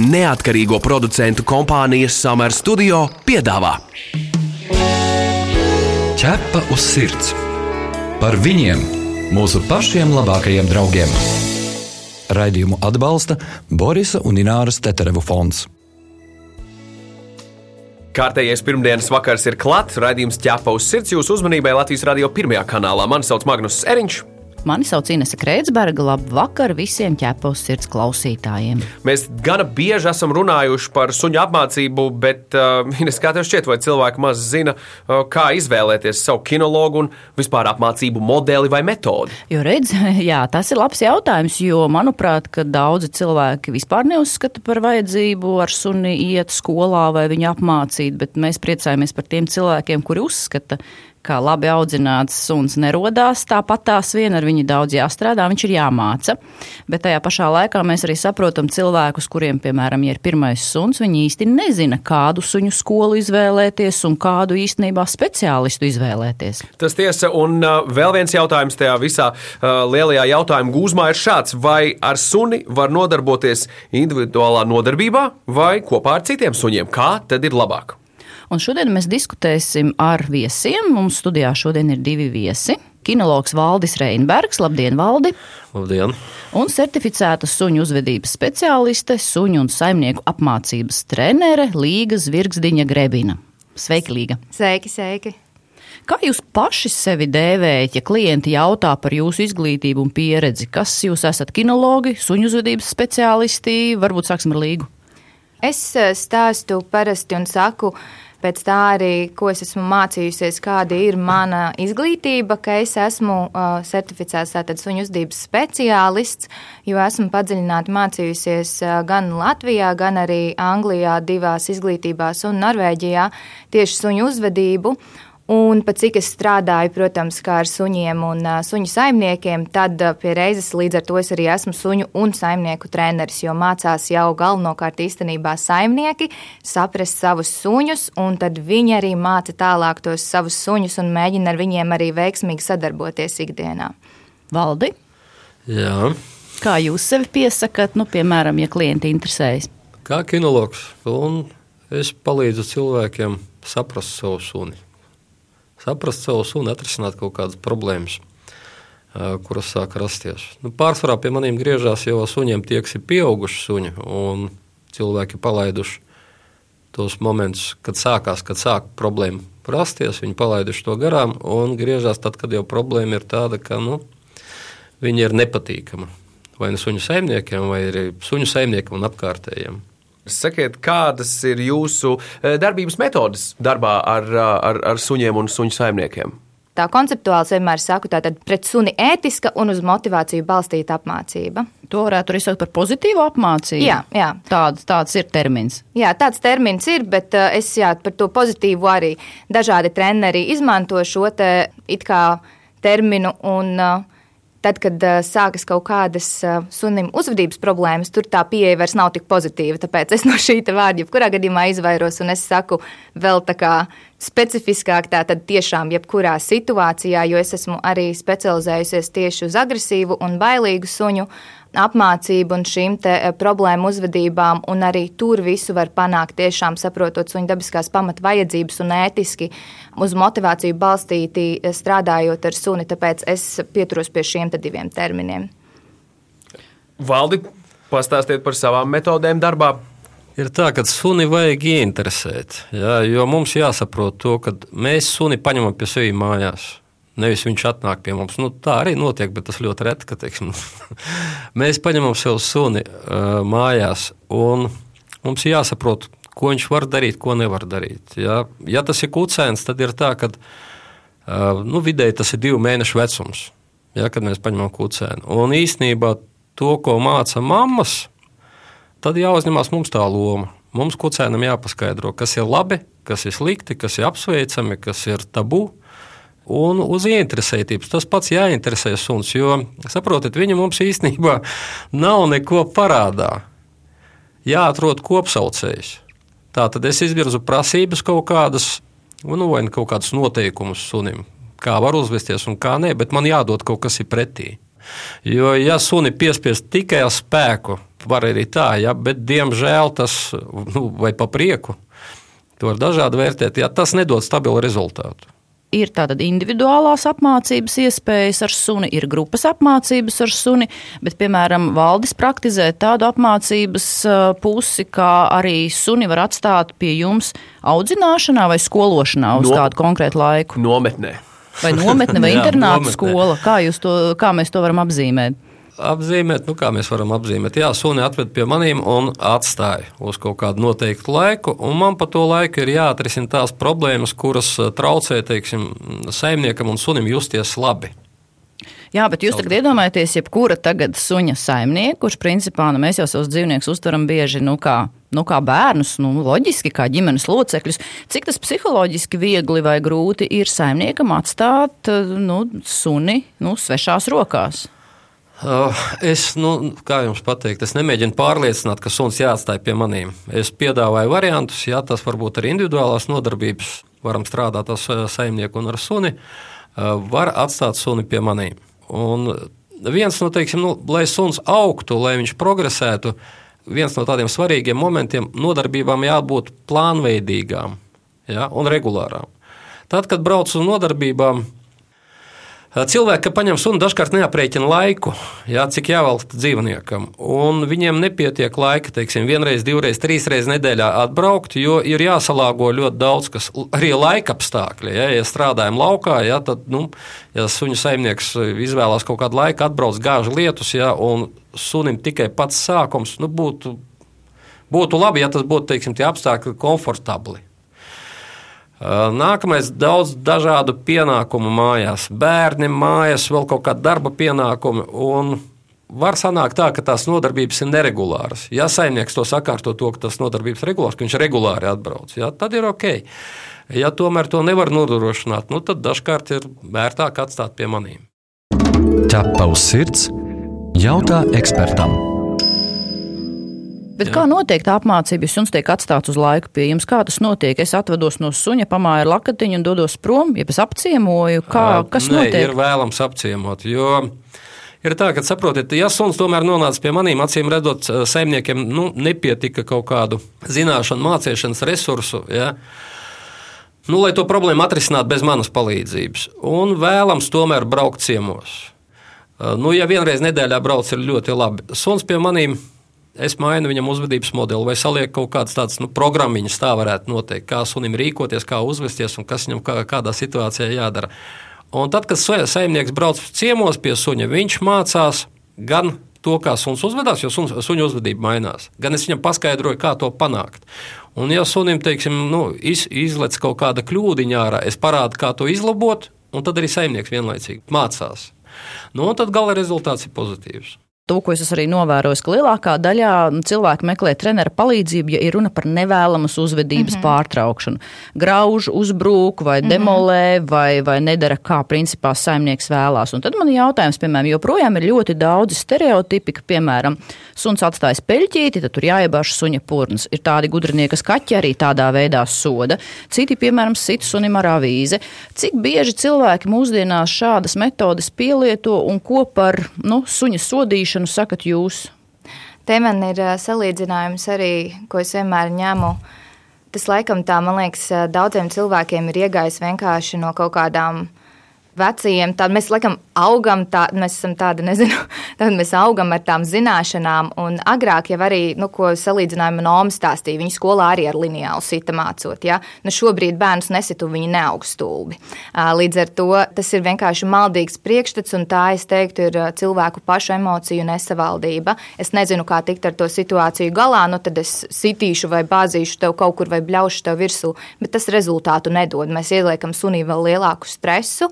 Neatkarīgo producentu kompānijas Summer Studio piedāvā Ķepa uz sirds par viņiem, mūsu pašiem labākajiem draugiem. Raidījumu atbalsta Borisa un Ināras Teterevu fonds. Kārtējais pirmdienas vakars ir klāts. Radījums ķēpa uz sirds jūsu uzmanībai Latvijas radio pirmajā kanālā. Mani sauc Magnus Eriņš. Mani sauc Inese Kreitsberga. Labvakar visiem ķepos sirds klausītājiem. Mēs gana bieži esam runājuši par suņu apmācību, bet uh, Ines, kā tev šķiet, vai cilvēki maz zina, uh, kā izvēlēties savu kinologu un vispār apmācību modeli vai metodi? Jo redz, jā, tas ir labs jautājums, jo manuprāt, ka daudzi cilvēki vispār neuzskata par vajadzību ar suni iet skolā vai viņu apmācīt, bet mēs priecājamies par tiem cilvēkiem, kuri uzskata, kā labi audzināts suns nerodās, tāpat tās vien ar viņu daudz jāstrādā, viņš ir jāmāca. Bet tajā pašā laikā mēs arī saprotam cilvēkus, kuriem, piemēram, ja ir pirmais suns, viņi īsti nezina, kādu suņu skolu izvēlēties un kādu īstenībā speciālistu izvēlēties. Tas tiesa, un uh, vēl viens jautājums tajā visā uh, lielajā jautājuma gūzmā ir šāds. Vai ar suni var nodarboties individuālā nodarbībā vai kopā ar citiem suņiem? Kā tad ir labāk? Un šodien mēs diskutēsim ar viesiem. Mums studijā šodien ir divi viesi. Kinologs Valdis Reinbergs, labdien, Valdi! Labdien! Un certificēta suņu uzvedības speciāliste, suņu un saimnieku apmācības trenere Līga Zvirgzdiņa Grebina. Sveiki, Līga! Sveiki, sveiki! Kā jūs paši sevi dēvējat, ja klienti jautā par jūsu izglītību un pieredzi? Kas jūs esat kinologi, suņu uzvedības speciālisti? Varbūt sāksim ar Līgu. Es eh, stāstu parasti un saku, pēc tā arī, ko es esmu mācījusies, kāda ir mana izglītība, ka es esmu uh, certificēts tātad suņu uzdības speciālists, jo esmu padziļināti mācījusies uh, gan Latvijā, gan arī Anglijā divās izglītībās un Norvēģijā tieši suņu uzvedību. Un pat cik es strādāju, protams, kā ar suņiem un uh, suņu saimniekiem, tad uh, pie reizes līdz ar to es arī esmu suņu un saimnieku treneris, jo mācās jau galvenokārt īstenībā saimnieki saprast savus suņus, un tad viņi arī māca tālāk tos savus suņus un mēģina ar viņiem arī veiksmīgi sadarboties ikdienā. Valdi? Jā. Kā jūs sevi piesakāt, nu, piemēram, ja klienti interesējas? Kā kinologs, un es palīdzu cilvēkiem saprast savu suni saprast savu sunu, atrisināt kaut kādas problēmas, kuras sāk rasties. Nu, pārsvarā pie maniem griežās jau suņiem tie, kas ir pieauguši suņi, un cilvēki palaiduši tos momentus, kad sākās, kad sāk problēma rasties, viņi palaiduši to garām un griežās tad, kad jau problēma ir tāda, ka nu, viņi ir nepatīkama. Vai nu suņu saimniekiem, vai arī suņu saimniekam un apkārtējiem. Sakiet, kādas ir jūsu e, darbības metodes darbā ar, ar, ar suņiem un suņu saimniekiem? Tā konceptuāli vienmēr saku, tā tad pret suni ētiska un uz motivāciju balstīta apmācība. To varētu arī saukt par pozitīvu apmācību. Jā, jā. Tāds, tāds ir termins. Jā, tāds termins ir, bet uh, es jā, par to pozitīvu arī dažādi treneri izmanto šo te it kā terminu un uh, Tad, kad uh, sākas kaut kādas uh, sunim uzvedības problēmas, tur tā pieeja vairs nav tik pozitīva. Tāpēc es no šī vārda jebkurā gadījumā izvairos un es saku vēl tā kā specifiskāk, tātad tiešām jebkurā situācijā, jo es esmu arī specializējusies tieši uz agresīvu un bailīgu suņu apmācību un šīm eh, problēmu uzvedībām, un arī tur visu var panākt tiešām saprotot suņu dabiskās pamat vajadzības un ētiski uz motivāciju balstīti eh, strādājot ar suni, tāpēc es pieturos pie šiem diviem terminiem. Valdi, pastāstiet par savām metodēm darbā. Ir tā, ka suni vajag ieinteresēt, jā, jo mums jāsaprot to, ka mēs suni paņemam pie sevis mājās. Nevis viņš atnāk pie mums. Nu, tā arī notiek, bet tas ļoti reti, ka teiksim, mēs paņemam sev suni uh, mājās, mums jāsaprot, ko viņš var darīt, ko nevar darīt. Ja, ja tas ir kucēns, tad ir tā, ka uh, nu, vidēji tas ir divu mēnešu vecums, ja, kad mēs paņemam kucēnu. Un īsnībā to, ko māca mammas, tad jāuzņemās mums tā loma. Mums kucēnam jāpaskaidro, kas ir labi, kas ir slikti, kas ir apsveicami, kas ir tabū un uz ieinteresētības. Tas pats jāinteresē suns, jo, saprotat, viņa mums īstenībā nav neko parādā. Jāatrod kopsaucējs. Tā tad es izvirzu prasības kaut kādas, nu, vai kaut kādus noteikumus sunim, kā var uzvesties un kā nē, bet man jādod kaut kas pretī. Jo, ja suni piespiest tikai ar spēku var arī tā, ja, bet diemžēl tas, nu, vai pa prieku, to var dažādi vērtēt, ja tas nedod stabilu rezultātu. Ir tātad individuālās apmācības iespējas ar suni, ir grupas apmācības ar suni, bet, piemēram, valdis praktizē tādu apmācības pusi, kā arī suni var atstāt pie jums audzināšanā vai skološanā uz no, kādu konkrētu laiku. Nometnē. Vai nometne vai internāta skola? Kā, to, kā mēs to varam apzīmēt? Apzīmēt, nu, kā mēs varam apzīmēt. Jā, suni atved pie maniem un atstāja uz kaut kādu noteiktu laiku, un man pa to laiku ir jāatrisina tās problēmas, kuras eh, traucē, teiksim, saimniekam un sunim justies labi. Jā, bet jūs tagad iedomājaties, jebkura tagad suņa saimnieku, kurš principā nu, mēs jau savus dzīvniekus uztveram bieži nu, kā, nu, kā bērnus, nu, loģiski kā ģimenes locekļus. Cik tas psiholoģiski viegli vai grūti ir saimniekam atstāt nu, suni nu, svešās rokās? Uh, es, nu, kā jums pateikt, es nemēģinu pārliecināt, ka suns jāatstāj pie maniem. Es piedāvāju variantus, ja tas varbūt ir individuālās nodarbības, varam strādāt ar saimnieku un ar suni, uh, var atstāt suni pie maniem. Un viens no, teiksim, nu, lai suns augtu, lai viņš progresētu, viens no tādiem svarīgiem momentiem nodarbībām jābūt plānveidīgām ja, un regulārām. Tad, kad brauc uz nodarbībām, Cilvēki, kad paņem sunu, dažkārt neaprēķina laiku, jā, cik jāvelk dzīvniekam. Un viņiem nepietiek laika, teiksim, vienreiz, divreiz, trīsreiz nedēļā atbraukt, jo ir jāsalāgo ļoti daudz, kas arī laika apstākļi. Ja, ja strādājam laukā, ja, tad, nu, ja suņu saimnieks izvēlās kaut kādu laiku, atbrauc gāžu lietus, ja, un sunim tikai pats sākums, nu, būtu, būtu labi, ja tas būtu, teiksim, tie apstākļi komfortabli. Nākamais daudz dažādu pienākumu mājās, bērni mājās, vēl kaut kāda darba pienākumi. Var sanākt tā, ka tās nodarbības ir neregulāras. Ja saimnieks to sakārto, to, ka tas nodarbības ir regulārs, ka viņš regulāri atbrauc, ja, tad ir ok. Ja tomēr to nevar nodrošināt, nu, tad dažkārt ir vērtāk atstāt pie maniem. Ķepa uz sirds, jautā ekspertam. Bet Jā. kā notiek tā apmācība, ja suns tiek atstāts uz laiku pie jums? Kā tas notiek? Es atvados no suņa, pamāju ar lakatiņu un dodos prom, ja es apciemoju. Kā, kas Nē, notiek? Ir vēlams apciemot, jo ir tā, ka saprotiet, ja suns tomēr nonāca pie maniem, acīm redzot, saimniekiem nu, nepietika kaut kādu zināšanu, mācīšanas resursu. Ja? Nu, lai to problēmu atrisinātu bez manas palīdzības. Un vēlams tomēr braukt ciemos. Nu, ja vienreiz nedēļā brauc, ir ļoti labi. Suns pie maniem es mainu viņam uzvedības modeli, vai salieku kaut kādas tādas nu, programmiņas, tā varētu noteikt, kā sunim rīkoties, kā uzvesties un kas viņam kā, kādā situācijā jādara. Un tad, kad saimnieks brauc ciemos pie suņa, viņš mācās gan to, kā suns uzvedās, jo suns, suņa uzvedība mainās, gan es viņam paskaidroju, kā to panākt. Un, ja sunim teiksim, nu, iz, izlec kaut kāda kļūdiņa ārā, es parādu, kā to izlabot, un tad arī saimnieks vienlaicīgi mācās. Nu, un tad gala rezultāts ir pozitīvs. To, ko es arī novēroju, ka lielākā daļā cilvēku meklē treneru palīdzību, ja ir runa par nevēlamas uzvedības mm -hmm. pārtraukšanu. Grauž, uzbrūk vai mm -hmm. demolē vai, vai nedara, kā principā saimnieks vēlās. Un tad man ir jautājums, piemēram, joprojām ir ļoti daudzi stereotipi, ka, piemēram, suns atstājas peļķīti, tad tur jāiebāž suņa purns. Ir tādi gudrinieki, kas kaķi arī tādā veidā soda. Citi, piemēram, sit sunim ar avīzi. Cik bieži cilvēki mūsdienās šādas metodes pielieto un ko par nu, suņa sodīšanu? Darīšanu sakat jūs? Te man ir salīdzinājums arī, ko es vienmēr ņemu. Tas laikam tā, man liekas, daudziem cilvēkiem ir iegājis vienkārši no kaut kādām uh, vecajiem, tad mēs laikam augam, tā, mēs esam tādi, nezinu, tad mēs augam ar tām zināšanām. Un agrāk jau arī, nu, ko salīdzinājuma Noma stāstīja, viņa skolā arī ar lineālu sita mācot. Ja? Nu, šobrīd bērnus nesitu, viņi neaug stulbi. Līdz ar to tas ir vienkārši maldīgs priekšstats, un tā, es teiktu, ir cilvēku pašu emociju nesavaldība. Es nezinu, kā tikt ar to situāciju galā, nu tad es sitīšu vai bāzīšu tev kaut kur vai bļaušu tev virsū, bet tas rezultātu nedod. Mēs ieliekam sunī vēl lielāku stresu.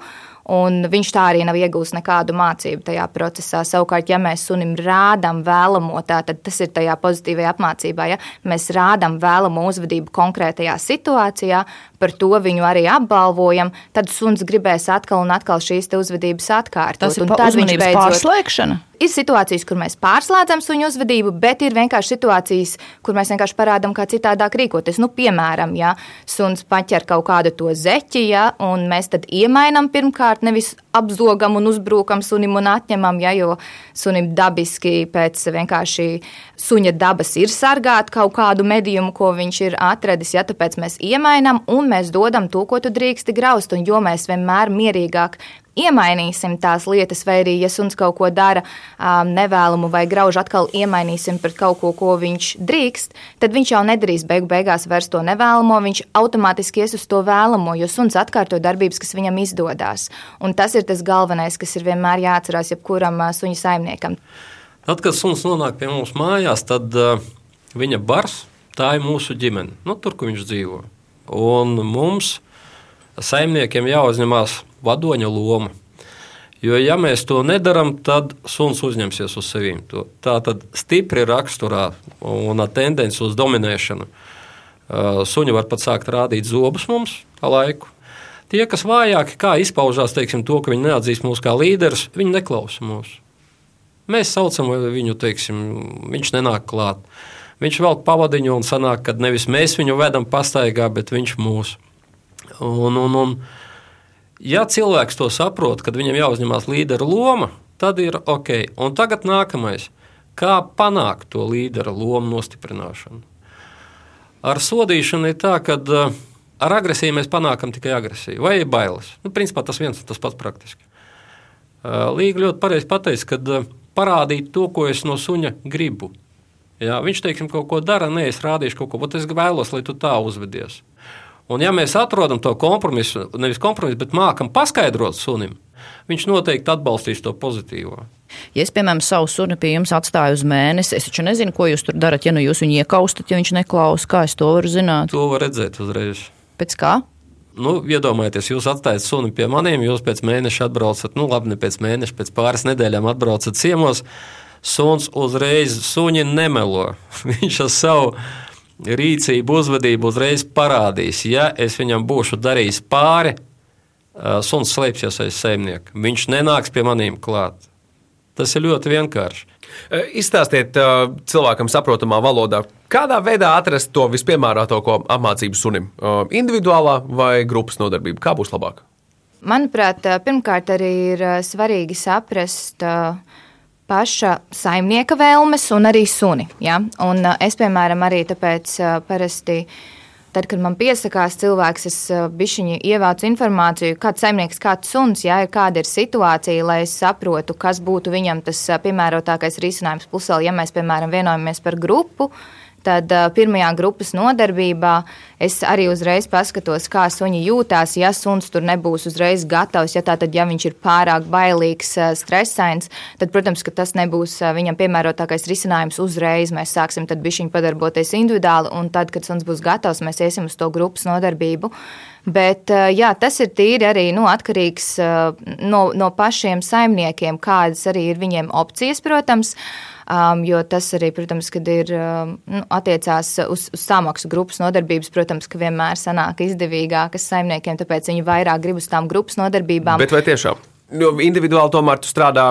Un viņš tā arī nav iegūmis nekādu mācību tajā procesā. Savukārt, ja mēs sunim rādām vēlamo, tā, tad tas ir tajā pozitīvajā apmācībā. Ja mēs rādām vēlamo uzvedību konkrētajā situācijā, par to viņu arī apbalvojam, tad suns gribēs atkal un atkal šīs uzvedības atkārtot. Tas ir uzmanības beidzot pārslēgšana. ir situācijas, kur mēs pārslēdzam suņu uzvedību, bet ir vienkārši situācijas, kur mēs vienkārši parādām, kā citādāk rīkoties. Nu, piemēram, ja suns paķer kaut kādu to zeķi, ja, un mēs tad iemainām pirmkārt, nevis apzogam un uzbrukam sunim un atņemam, ja, jo sunim dabiski pēc vienkārši suņa dabas ir sargāt kaut kādu medījumu, ko viņš ir atradis, ja tāpēc mēs iemainām un mēs dodam to, ko tu drīksti graust, un jo mēs vienmēr mierīgāk iemainīsim tās lietas, vai arī, ja suns kaut ko dara um, nevēlamu vai grauž, atkal iemainīsim pret kaut ko, ko viņš drīkst, tad viņš jau nedarīs beigu beigās vairs to nevēlamo, viņš automātiski ies uz to vēlamo, jo suns atkārto darbības, kas viņam izdodas. Un tas ir tas galvenais, kas ir vienmēr jāatcerās jebkuram uh, suņa saimniekam. Tad, kad suns nonāk pie mums mājās, tad uh, viņa bars tā ir mūsu ģimene, nu, tur, kur viņš dzīvo. Un mums, saimniekiem, jāuzņemās vadoņa loma. Jo, ja mēs to nedarām, tad suns uzņemsies uz sevis. Tā tad stipri raksturā un tendence uz dominēšanu. Suņi var pat sākt rādīt zobus mums ar laiku. Tie, kas vājāki, kā izpaužās, teiksim, to, ka viņi neatzīst mūs kā līderus, viņi neklausa mūs. Mēs saucam viņu, teiksim, viņš nenāk klāt. Viņš velk pavadiņu un sanāk, ka nevis mēs viņu vedam pastaigā, bet viņš mūs. Un, un, un, Ja cilvēks to saprot, kad viņam jāuzņemās līdera loma, tad ir ok. Un tagad nākamais. Kā panākt to līdera lomu nostiprināšanu? Ar sodīšanu ir tā, ka uh, ar agresiju mēs panākam tikai agresiju vai bailes. Nu, principā tas viens un tas pats praktiski. Uh, Līga ļoti pareizi pateica, ka uh, parādīt to, ko es no suņa gribu. Jā, viņš teiksim, kaut ko dara, nē, es rādīšu kaut ko, bet es vēlos, lai tu tā uzvedies. Un, ja mēs atrodam to kompromisu, nevis kompromisu, bet mākam paskaidrot sunim, viņš noteikti atbalstīs to pozitīvo. Ja es, piemēram, savu suni pie jums atstāju uz mēnesi, es taču nezinu, ko jūs tur darat. Ja nu jūs viņu iekaustat, ja viņš neklausa, kā es to varu zināt? To var redzēt uzreiz. Pēc kā? Nu, iedomājieties, jūs atstājat suni pie maniem, jūs pēc mēneša atbraucat, nu, labi, ne pēc mēneša, pēc pāris nedēļām atbraucat ciemos. Suns uzreiz suņi nemelo. Viņš ar savu rīcību, uzvedību uzreiz parādīs. Ja es viņam būšu darījis pāri, suns slēpsies aiz saimnieka. Viņš nenāks pie maniem klāt. Tas ir ļoti vienkārši. Izstāstiet cilvēkam saprotamā valodā, kādā veidā atrast to vispiemērotāko apmācību sunim. Individuālā vai grupas nodarbība? Kā būs labāk? Manuprāt, pirmkārt arī ir svarīgi saprast, uh, paša saimnieka vēlmes un arī suni. Ja? Un uh, es, piemēram, arī tāpēc uh, parasti. Tad, kad man piesakās cilvēks, es uh, bišķiņi ievācu informāciju, kāds saimnieks, kāds suns, ja ir kāda ir situācija, lai es saprotu, kas būtu viņam tas piemērotākais risinājums. Plus, vēl, ja mēs, piemēram, vienojamies par grupu, uh, Tad pirmajā grupas nodarbībā es arī uzreiz paskatos, kā suņi jūtās. Ja suns tur nebūs uzreiz gatavs, ja, tā, tad, ja viņš ir pārāk bailīgs, stresains, tad, protams, tas nebūs viņam piemērotākais risinājums uzreiz. Mēs sāksim bišķiņu padarboties individuāli, un tad, kad suns būs gatavs, mēs iesim uz to grupas nodarbību. Bet jā, tas ir tīri arī nu, atkarīgs no, no pašiem saimniekiem, kādas arī ir viņiem opcijas, protams. Um, jo tas arī, protams, kad ir um, nu, attiecās uz, uz samaksu grupas nodarbības, protams, ka vienmēr sanāk izdevīgākas saimniekiem, tāpēc viņi vairāk grib uz tām grupas nodarbībām. Bet vai tiešām? Jo individuāli tomēr tu strādā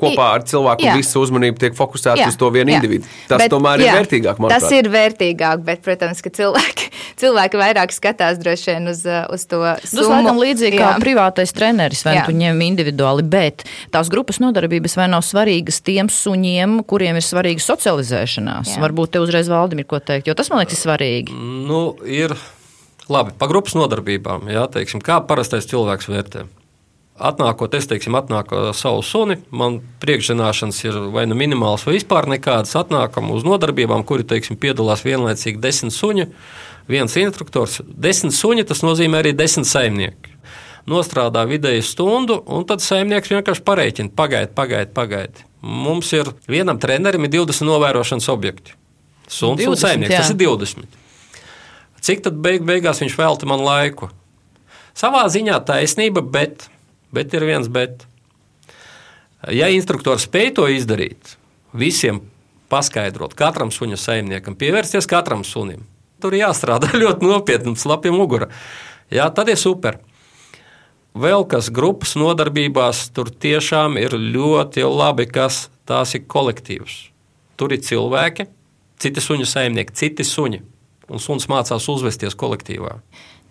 kopā ar cilvēku, un visa uzmanība tiek fokusēta uz to vienu jā. individu. Tas bet, tomēr jā, ir vērtīgāk. Manuprāt. Tas ir vērtīgāk, bet, protams, ka cilvēki, cilvēki vairāk skatās droši vien uz, uz to. Tas laikam līdzīgi jā. kā privātais treneris, vai nu tu ņem individuāli, bet tās grupas nodarbības vai nav svarīgas tiem suņiem, kuriem ir svarīga socializēšanās. Jā. Varbūt te uzreiz valdim ir ko teikt, jo tas man liekas ir svarīgi. Nu, ir labi, pa grupas nodarbībām, jā, teiksim, kā parastais cilvēks vērtē atnākot, es teiksim, atnāku ar savu suni, man priekšzināšanas ir vai nu minimāls, vai vispār nekādas. Atnākam uz nodarbībām, kuri teiksim, piedalās vienlaicīgi desmit suņi, viens instruktors. Desmit suņi tas nozīmē arī desmit saimnieki. Nostrādā vidēji stundu, un tad saimnieks vienkārši pareiķina, pagaidi, pagaidi, pagaidi. Mums ir vienam trenerim ir 20 novērošanas objekti. Suns 20, un saimnieks jā. tas ir 20. Cik tad beig, beigās viņš velta man laiku? Savā ziņā taisnība, bet Bet ir viens bet. Ja instruktors spēj to izdarīt, visiem paskaidrot, katram suņa saimniekam, pievērsties katram sunim, tur jāstrādā ļoti nopietni, slapja mugura. Jā, tad ir super. Vēl kas grupas nodarbībās, tur tiešām ir ļoti labi, kas tās ir kolektīvs. Tur ir cilvēki, citi suņu saimnieki, citi suņi, un suns mācās uzvesties kolektīvā.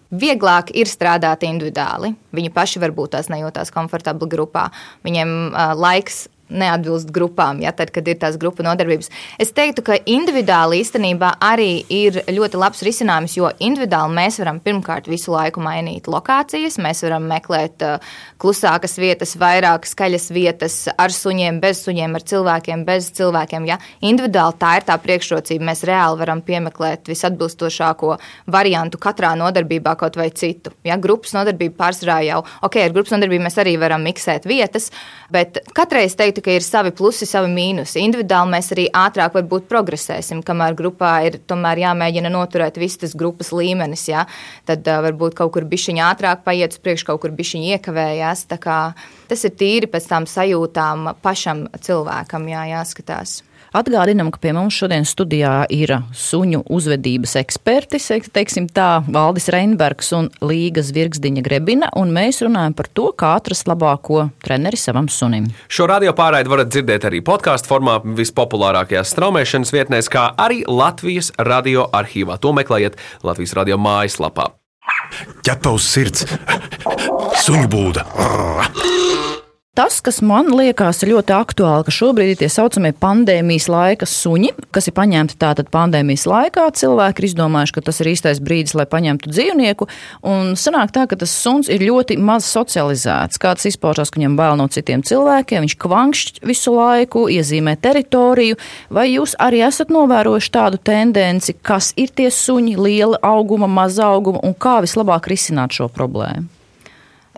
Vieglāk ir strādāt individuāli. Viņi paši varbūt tās nejūtās komfortabli grupā. Viņiem uh, laiks neatbilst grupām, ja tad, kad ir tās grupu nodarbības. Es teiktu, ka individuāli īstenībā arī ir ļoti labs risinājums, jo individuāli mēs varam pirmkārt visu laiku mainīt lokācijas, mēs varam meklēt uh, klusākas vietas, vairāk skaļas vietas ar suņiem, bez suņiem, ar cilvēkiem, bez cilvēkiem. Ja? Individuāli tā ir tā priekšrocība. Mēs reāli varam piemeklēt visatbilstošāko variantu katrā nodarbībā, kaut vai citu. Ja? Grupas nodarbība pārsvarā jau, ok, ar grupas nodarbību mēs arī varam miksēt vietas, bet katreiz teikt, teiktu, ka ir savi plusi, savi mīnusi. Individuāli mēs arī ātrāk varbūt progresēsim, kamēr grupā ir tomēr jāmēģina noturēt viss tas grupas līmenis. Ja? Tad uh, varbūt kaut kur bišķiņā ātrāk paiet uz priekšu, kaut kur bišķiņā iekavējās. Tas ir tīri pēc tām sajūtām pašam cilvēkam jā, jāskatās. Atgādinām, ka pie mums šodien studijā ir suņu uzvedības eksperti, teiksim tā, Valdis Reinbergs un Līga Zvirgzdiņa Grebina, un mēs runājam par to, kā atrast labāko treneri savam sunim. Šo radio pārraidi varat dzirdēt arī podkāstu formā vispopulārākajās straumēšanas vietnēs, kā arī Latvijas radio arhīvā. To meklējiet Latvijas radio mājaslapā. Ķepa uz sirds, suņu būda. Tas, kas man liekas ļoti aktuāli, ka šobrīd ir tie saucamie pandēmijas laika suņi, kas ir paņemti tātad pandēmijas laikā. Cilvēki ir izdomājuši, ka tas ir īstais brīdis, lai paņemtu dzīvnieku. Un sanāk tā, ka tas suns ir ļoti maz socializēts. Kāds izpaužās, ka viņam bail no citiem cilvēkiem, viņš kvankšķ visu laiku, iezīmē teritoriju. Vai jūs arī esat novērojuši tādu tendenci, kas ir tie suņi, liela auguma, maza auguma un kā vislabāk risināt šo problēmu?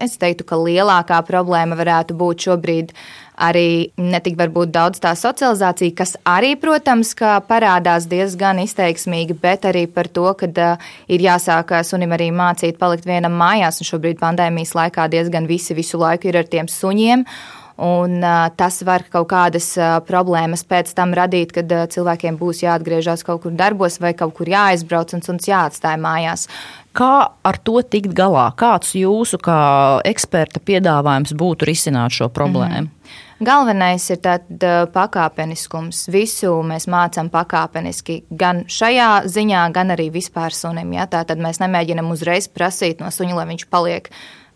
Es teiktu, ka lielākā problēma varētu būt šobrīd arī ne tik varbūt daudz tā socializācija, kas arī, protams, parādās diezgan izteiksmīgi, bet arī par to, ka uh, ir jāsāk sunim arī mācīt palikt vienam mājās, un šobrīd pandēmijas laikā diezgan visi visu laiku ir ar tiem suņiem. Un, uh, tas var kaut kādas uh, problēmas pēc tam radīt, kad uh, cilvēkiem būs jāatgriežas kaut kur darbos vai kaut kur jāaizbrauc un suns jāatstāj mājās. Kā ar to tikt galā? Kāds jūsu kā eksperta piedāvājums būtu risināt šo problēmu? Mm -hmm. Galvenais ir tāds pakāpeniskums. Visu mēs mācām pakāpeniski, gan šajā ziņā, gan arī vispār sunim. Ja? Tātad mēs nemēģinām uzreiz prasīt no suņa, lai viņš paliek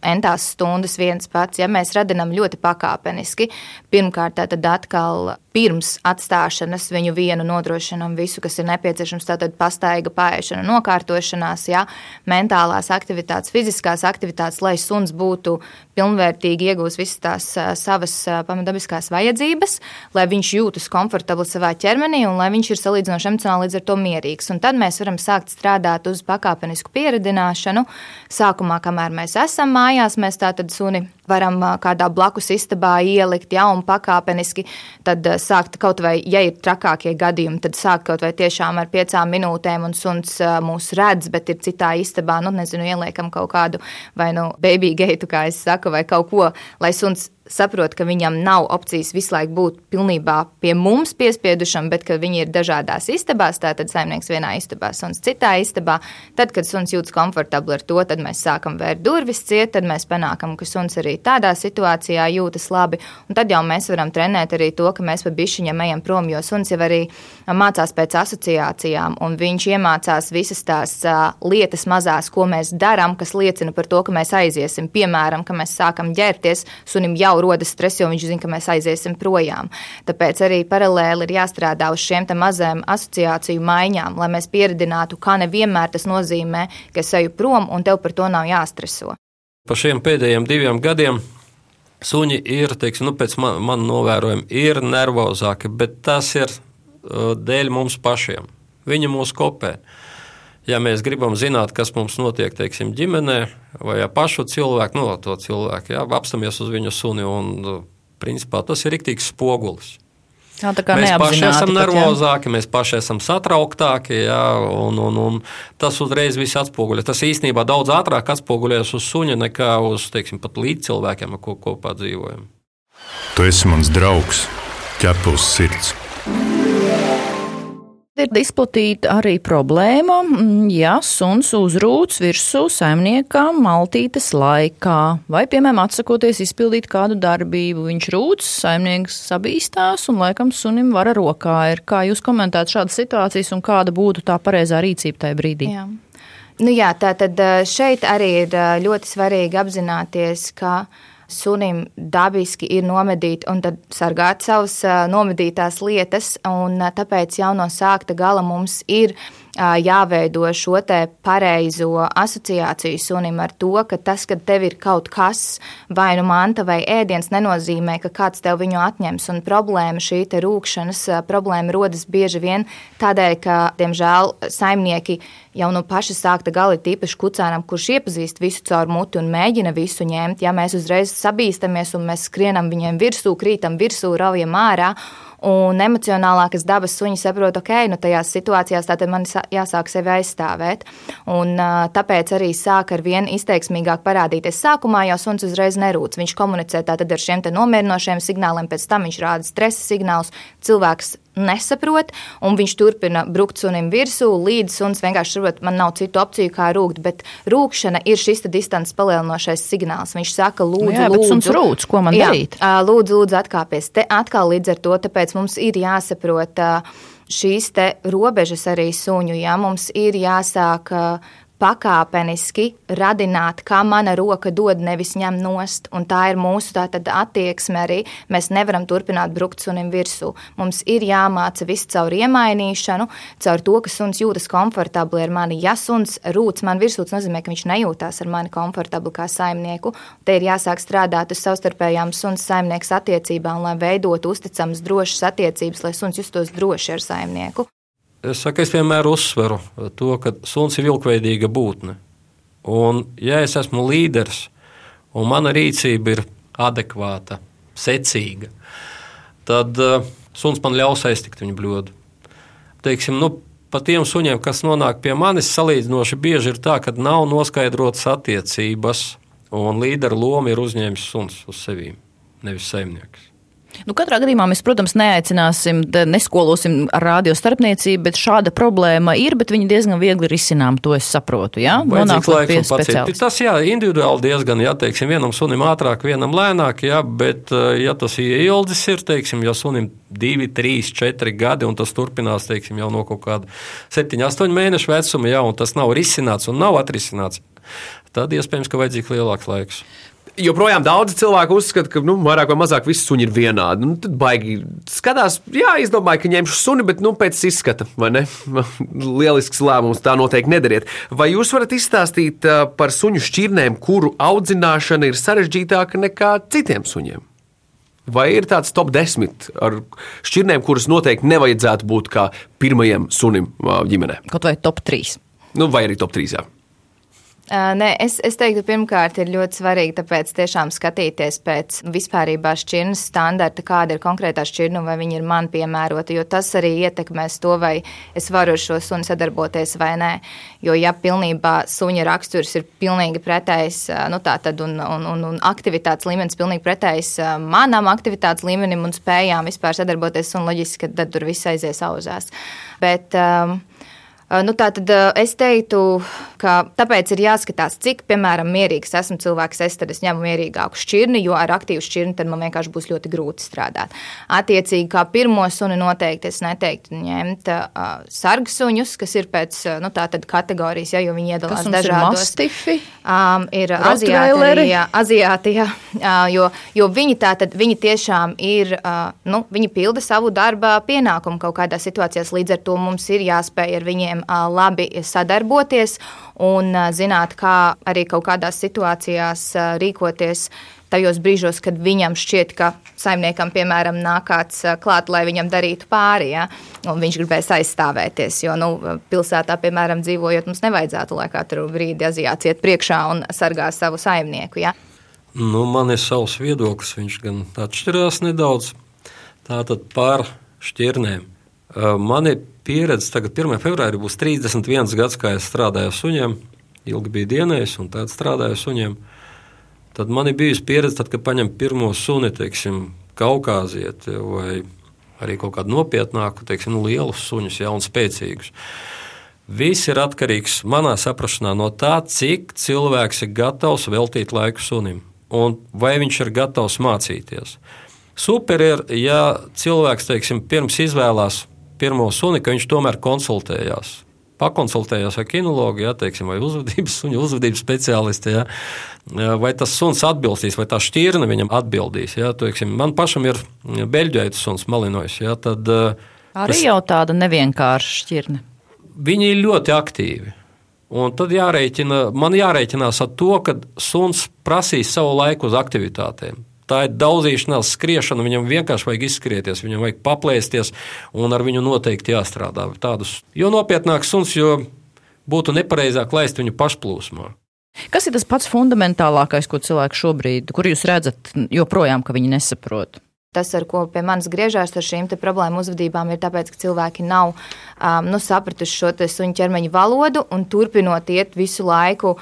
entās stundas viens pats, ja mēs radinām ļoti pakāpeniski. Pirmkārt, tad atkal pirms atstāšanas viņu vienu nodrošinām visu, kas ir nepieciešams. Tātad pastaiga, pārišana, nokārtošanās, ja, mentālās aktivitātes, fiziskās aktivitātes, lai suns būtu pilnvērtīgi iegūst visas tās savas pamatabiskās vajadzības, lai viņš jūtas komfortabli savā ķermenī un lai viņš ir salīdzinoši emocionāli līdz ar to mierīgs. Un tad mēs varam sākt strādāt uz pakāpenisku pieredināšanu. Sākumā, kamēr mēs esam mājās, mēs tātad suni varam kādā blakus istabā ielikt, ja, un pakāpeniski tad sākt kaut vai, ja ir trakākie gadījumi, tad sākt kaut vai tiešām ar piecām minūtēm, un suns mūs redz, bet ir citā istabā, nu, nezinu, ieliekam kaut kādu vai nu baby geitu, kā es saku, vai kaut ko, lai suns saprot, ka viņam nav opcijas visu laiku būt pilnībā pie mums piespiedušam, bet ka viņi ir dažādās istabās. Tātad saimnieks vienā istabā, suns citā istabā. Tad, kad suns jūtas komfortabli ar to, tad mēs sākam vērt durvis ciet, tad mēs panākam, ka suns arī tādā situācijā jūtas labi. Un tad jau mēs varam trenēt arī to, ka mēs pa bišķiņam ejam prom, jo suns jau arī mācās pēc asociācijām, un viņš iemācās visas tās lietas mazās, ko mēs darām, kas liecina par to, ka mēs aiziesim. Piemēram, ka mēs sākam ģērbties, sunim jau jau rodas stress, jo viņš zina, ka mēs aiziesim projām. Tāpēc arī paralēli ir jāstrādā uz šiem mazajiem asociāciju maiņām, lai mēs pieredzinātu, ka nevienmēr tas nozīmē, ka es eju prom un tev par to nav jāstreso. Pa šiem pēdējiem diviem gadiem suņi ir, teiksim, nu, pēc man, man novērojuma, ir nervozāki, bet tas ir uh, dēļ mums pašiem. Viņi mūs kopē. Ja mēs gribam zināt, kas mums notiek teiksim, ģimenē, vai ja pašu cilvēku, no to cilvēku, jā, apstāmies uz viņu suni, un principā tas ir rīktīgs spogulis. Jā, mēs paši esam nervozāki, mēs paši esam satrauktāki, jā, un, un, un tas uzreiz viss atspoguļo. Tas īstenībā daudz ātrāk atspoguļojas uz suņa nekā uz teiksim, līdz cilvēkiem, ar ko kopā dzīvojam. Tu esi mans draugs, ķepus sirds. Ir izplatīta arī problēma, mm, ja suns uzrūc virsū saimniekam maltītes laikā, vai, piemēram, atsakoties izpildīt kādu darbību. Viņš rūc, saimnieks sabīstās un laikam sunim vara rokā. Ir. Kā jūs komentējat šādas situācijas un kāda būtu tā pareizā rīcība tajā brīdī? Jā. Nu jā, tā tad šeit arī ir ļoti svarīgi apzināties, ka sunim dabiski ir nomedīt un sargāt savas nomedītās lietas. Tāpēc jau no sākta gala mums ir jāveido šo pareizo asociāciju sunim ar to, ka tas, ka tev ir kaut kas, vai nu manta vai ēdiens, nenozīmē, ka kāds tev viņu atņems. Un problēma, šī rūkšanas problēma rodas bieži vien tādēļ, ka, diemžēl, saimnieki jau no paša sākta gala ir tīpaši kucēnam, kurš iepazīst visu caur muti un mēģina visu ņemt. Ja mēs uzreiz sabīstamies un mēs skrienam viņiem virsū, krītam virsū, raujam ārā. Un emocionālākas dabas suņi saprot, ok, nu tajās situācijās tātad man jāsāk sevi aizstāvēt. Un, tāpēc arī sāk ar vien izteiksmīgāk parādīties. Sākumā jau suns uzreiz nerūc. Viņš komunicē tātad ar šiem nomierinošiem signāliem, pēc tam viņš rāda stresa signālus. Cilvēks nesaprot, un viņš turpina brukt sunim virsū, līdz suns vienkārši saprot, man nav citu opciju, kā rūkt. Bet rūkšana ir šis distances palielinošais signāls. Viņš saka, lūdzu, nu jā, lūdzu, suns rūc, ko man jā, darīt? Lūdzu, lūdzu, atkāpies. Te atkal līdz ar to, tāpēc mums ir jāsaprot šīs robežas arī suņu. Ja? Mums ir jāsāk pakāpeniski radināt, kā mana roka dod, nevis ņem nost. Un tā ir mūsu tātad attieksme arī. Mēs nevaram turpināt brukt sunim virsū. Mums ir jāmāca viss caur iemainīšanu, caur to, ka suns jūtas komfortabli ar mani. Ja suns rūc man virsū, tas nozīmē, ka viņš nejūtās ar mani komfortabli kā saimnieku. Te ir jāsāk strādāt uz savstarpējām suns saimnieks attiecībām, lai veidotu uzticamas, drošas attiecības, lai suns justos droši ar saimnieku. Es, saku, es vienmēr uzsveru to, ka suns ir vilkveidīga būtne. Un, ja es esmu līderis un mana rīcība ir adekvāta, secīga, tad uh, suns man ļaus aiztikt viņa bļodu. Teiksim, nu, pat tiem suņiem, kas nonāk pie manis, salīdzinoši bieži ir tā, ka nav noskaidrotas attiecības, un līdera loma ir uzņēmis suns uz sevi, nevis saimnieks. Nu, katrā gadījumā mēs, protams, neaicināsim, neskolosim ar radio starpniecību, bet šāda problēma ir, bet viņa diezgan viegli risinām, to es saprotu. Jā, nonākot pie speciālista. Tas, jā, individuāli diezgan, jā, teiksim, vienam sunim ātrāk, vienam lēnāk, jā, bet, eh, ja tas ieildzis ir, teiksim, ja sunim divi, trīs, četri gadi, un tas turpinās, teiksim, jau no kaut kāda septiņu, astoņu mēnešu vecuma, jā, un tas nav risināts un nav atrisināts, tad iespējams, ka vajadzīgs lielāks laiks joprojām daudz cilvēku uzskata, ka nu, vairāk vai mazāk visi suņi ir vienādi. Nu, tad baigi skatās, jā, izdomāju, ka ņemšu suni, bet nu, pēc izskata, vai ne? Lielisks lēmums, tā noteikti nedariet. Vai jūs varat izstāstīt par suņu šķirnēm, kuru audzināšana ir sarežģītāka nekā citiem suņiem? Vai ir tāds top 10 ar šķirnēm, kuras noteikti nevajadzētu būt kā pirmajam sunim ģimenē? Kaut vai top 3. Nu, vai arī top 3. Jā. Nē, es, es teiktu, pirmkārt, ir ļoti svarīgi tāpēc tiešām skatīties pēc vispārībā šķirnes standarta, kāda ir konkrētā šķirne un vai viņa ir man piemērota, jo tas arī ietekmēs to, vai es varu ar šo suni sadarboties vai nē. Jo, ja pilnībā suņa raksturs ir pilnīgi pretējs, nu tā tad, un, un, un, un aktivitātes līmenis pilnīgi pretējs manam aktivitātes līmenim un spējām vispār sadarboties, un loģiski, ka tad tur viss aizies auzās. Bet, um, Nu, tā tad es teiktu, ka tāpēc ir jāskatās, cik, piemēram, mierīgs esmu cilvēks. Es tad es ņemu mierīgāku šķirni, jo ar aktīvu šķirni tad man vienkārši būs ļoti grūti strādāt. Attiecīgi, kā pirmo suni noteikti es neteiktu ņemt uh, sargsuņus, kas ir pēc nu, kategorijas, ja, jo viņi iedalās dažādos. Mastifi, um, ir aziāti, aziāti jā, uh, jo, jo viņi tā tad viņi tiešām ir, uh, nu, viņi pilda savu darba pienākumu kaut kādā situācijās, līdz ar to mums ir jāspēj ar viņiem viņiem labi sadarboties un zināt, kā arī kaut kādās situācijās rīkoties tajos brīžos, kad viņam šķiet, ka saimniekam, piemēram, nāk kāds klāt, lai viņam darītu pāri, ja, un viņš gribēs aizstāvēties. Jo nu, pilsētā, piemēram, dzīvojot, mums nevajadzētu, lai katru brīdi aziāts iet priekšā un sargā savu saimnieku. Ja. Nu, man ir savs viedoklis, viņš gan atšķirās nedaudz. Tātad par šķirnēm. Man ir pieredze. Tagad 1. februārī būs 31 gads, kā es strādāju ar suņiem. Ilgi biju dienējis un tad strādāju ar suņiem. Tad man ir bijusi pieredze, tad, kad paņem pirmo suni, teiksim, Kaukāzieti vai arī kaut kādu nopietnāku, teiksim, nu, lielus suņus, ja, un spēcīgus. Viss ir atkarīgs manā saprāšanā no tā, cik cilvēks ir gatavs veltīt laiku sunim un vai viņš ir gatavs mācīties. Super ir, ja cilvēks teiksim, pirms izvēlās pirmo suni, ka viņš tomēr konsultējās. Pakonsultējās ar kinologu, ja, teiksim, vai uzvedības, uzvedības speciālistu, ja, vai tas suns atbildīs, vai tā šķirne viņam atbildīs. Ja, teiksim, man pašam ir beļģēta suns, malinojis. Ja, tad, Arī es, jau tāda nevienkārša šķirne. Viņi ir ļoti aktīvi. Un tad jārēķina, man jārēķinās ar to, ka suns prasīs savu laiku uz aktivitātēm. Tā ir daudzīšanās, skriešana. Viņam vienkārši vajag izskrieties, viņam vajag paplēsties, un ar viņu noteikti jāstrādā. Tādus, jo nopietnāks suns, jo būtu nepareizāk laist viņu pašplūsmā. Kas ir tas pats fundamentālākais, ko cilvēks šobrīd, kur jūs redzat, joprojām, ka viņi nesaprot? tas, ar ko pie manis griežās ar šīm problēmu uzvedībām, ir tāpēc, ka cilvēki nav um, nu, sapratuši šo suņu ķermeņa valodu un turpinot iet visu laiku.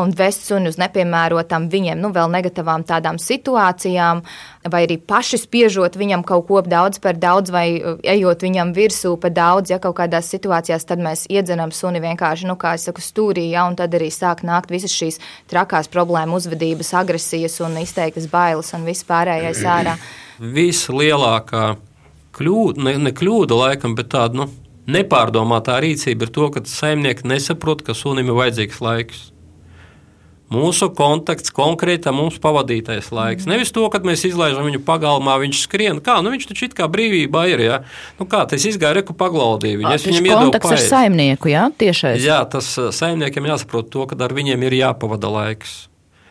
Un vest suni uz nepiemērotām viņiem, nu, vēl negatīvām tādām situācijām, vai arī paši spiežot viņam kaut ko daudz par daudz, vai uh, ejot viņam virsū par daudz, ja kaut kādās situācijās, tad mēs iedzenam suni vienkārši, nu, kā es saku, stūrī, ja, un tad arī sāk nākt visas šīs trakās problēmu uzvedības, agresijas un izteiktas bailes un viss pārējais ārā vislielākā kļūda, ne, ne kļūda laikam, bet tāda nu, nepārdomātā rīcība ir to, ka saimnieki nesaprot, ka sunim ir vajadzīgs laiks. Mūsu kontakts, konkrēti mums pavadītais laiks. Nevis to, kad mēs izlaižam viņu pagalmā, viņš skrien. Kā, nu viņš taču it kā brīvībā ir. Ja? Nu kā, tas izgāja reku paklaudīju. Viņu, es viņam iedodu kontakts ar saimnieku, jā, tiešais. Jā, tas saimniekiem jāsaprot to, ka ar viņiem ir jāpavada laiks.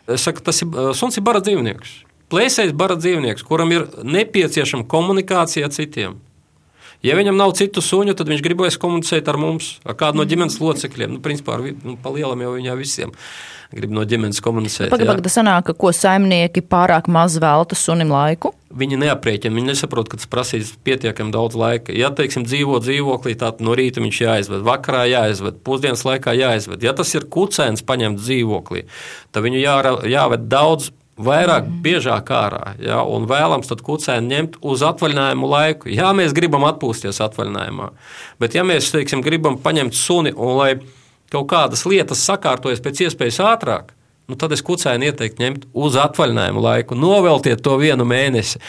Es saku, tas ir suns ir bara dzīvnieks. Plēsējs bara dzīvnieks, kuram ir nepieciešama komunikācija ar citiem. Ja viņam nav citu suņu, tad viņš gribēs komunicēt ar mums, ar kādu no ģimenes locekļiem. Nu, principā, ar, nu, pa lielam jau viņā visiem grib no ģimenes komunicēt. Pagaidām, tas sanāk, ko saimnieki pārāk maz velta sunim laiku? Viņi neaprēķina, viņi nesaprot, ka tas prasīs pietiekami daudz laika. Ja, teiksim, dzīvo dzīvoklī, tad no rīta viņš jāizved, vakarā jāizved, pusdienas laikā jāizved. Ja tas ir kucēns paņemts dzīvoklī, tad viņu jā, jāved daudz vairāk, mm. biežāk ārā. Ja, un vēlams tad kucēnu ņemt uz atvaļinājumu laiku. Jā, mēs gribam atpūsties atvaļinājumā, bet ja mēs teiksim, gribam paņemt suni un lai kaut kādas lietas sakārtojas pēc iespējas ātrāk, nu, tad es kucēnu ieteiktu ņemt uz atvaļinājumu laiku, noveltiet to vienu mēnesi,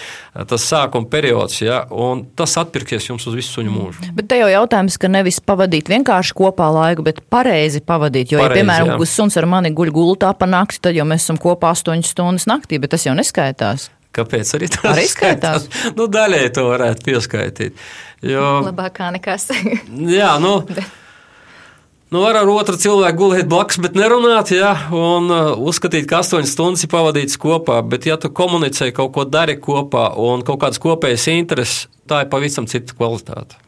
tas sākuma periods, ja, un tas atpirksies jums uz visu suņu mūžu. Bet te jau jautājums, ka nevis pavadīt vienkārši kopā laiku, bet pareizi pavadīt. Jo, pareizi, ja, piemēram, jā. suns ar mani guļ gultā pa nakti, tad jau mēs esam kopā 8 stundas naktī, bet tas jau neskaitās. Kāpēc arī tas arī skaitās? skaitās? Nu, daļai to varētu pieskaitīt. Jo... Labākā nekas. jā, nu. bet... Nu, var ar otru cilvēku gulēt blakus, bet nerunāt, ja, un uh, uzskatīt, ka astoņas stundas ir pavadītas kopā. Bet, ja tu komunicē, kaut ko dari kopā un kaut kādas kopējas intereses, tā ir pavisam cita kvalitāte.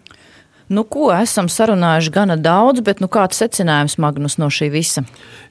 Nu, ko esam sarunājuši gana daudz, bet nu, kāds secinājums Magnus no šī visa?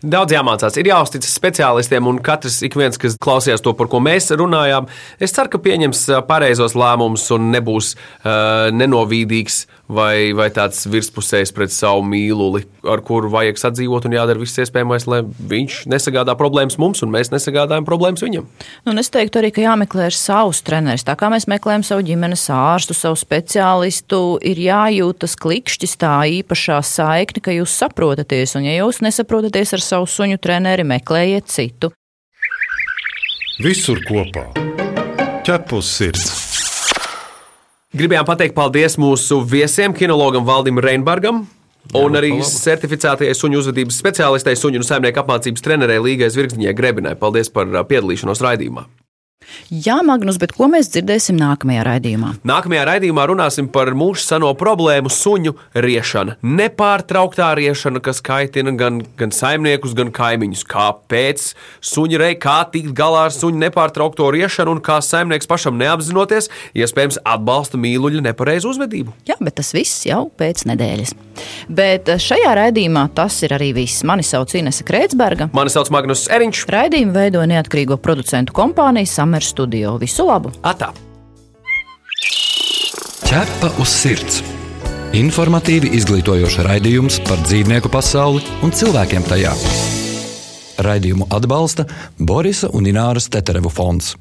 Daudz jāmācās, ir jāuzticas speciālistiem, un katrs, viens, kas klausījās to, par ko mēs runājām, es ceru, ka pieņems pareizos lēmumus un nebūs uh, nenovīdīgs vai, vai tāds virspusējs pret savu mīluli, ar kuru vajag sadzīvot un jādara viss iespējamais, lai viņš nesagādā problēmas mums un mēs nesagādājam problēmas viņam. Nu, es teiktu arī, ka jāmeklē savus trenerus. Tā kā mēs meklējam savu ģimenes ārstu, savu speciālistu, ir jājūtas klikšķis tā īpašā saikne, ka jūs saprotaties, un ja jūs nesaprotaties ar savu suņu treneri, meklējiet citu. Visur kopā - ķepus sirds! Gribējām pateikt paldies mūsu viesiem, kinologam Valdim Reinbergam. Un arī certificētajai suņu uzvedības speciālistei, suņu un saimnieku apmācības trenerei Līgai Zvirgzniņai Grebinai. Paldies par piedalīšanos raidījumā! Jā, Magnus, bet ko mēs dzirdēsim nākamajā raidījumā? Nākamajā raidījumā runāsim par mūsu seno problēmu suņu riešanu. Nepārtrauktā riešana, kas kaitina gan, gan saimniekus, gan kaimiņus. Kāpēc suņi rei, kā tikt galā ar suņu nepārtraukto riešanu un kā saimnieks pašam neapzinoties, iespējams atbalsta mīluļu nepareizu uzvedību? Jā, bet tas viss jau pēc nedēļas. Bet šajā raidījumā tas ir arī viss. Mani sauc Inese Kreitsberga. Mani sauc Magnus Eriņš. Raidījumu veidoja neatkarīgo producentu kompānija Summer Studio. Visu labu! Atā! Ķepa uz sirds! Informatīvi izglītojoši raidījums par dzīvnieku pasauli un cilvēkiem tajā. Raidījumu atbalsta Borisa un Ināras Teterevu fonds.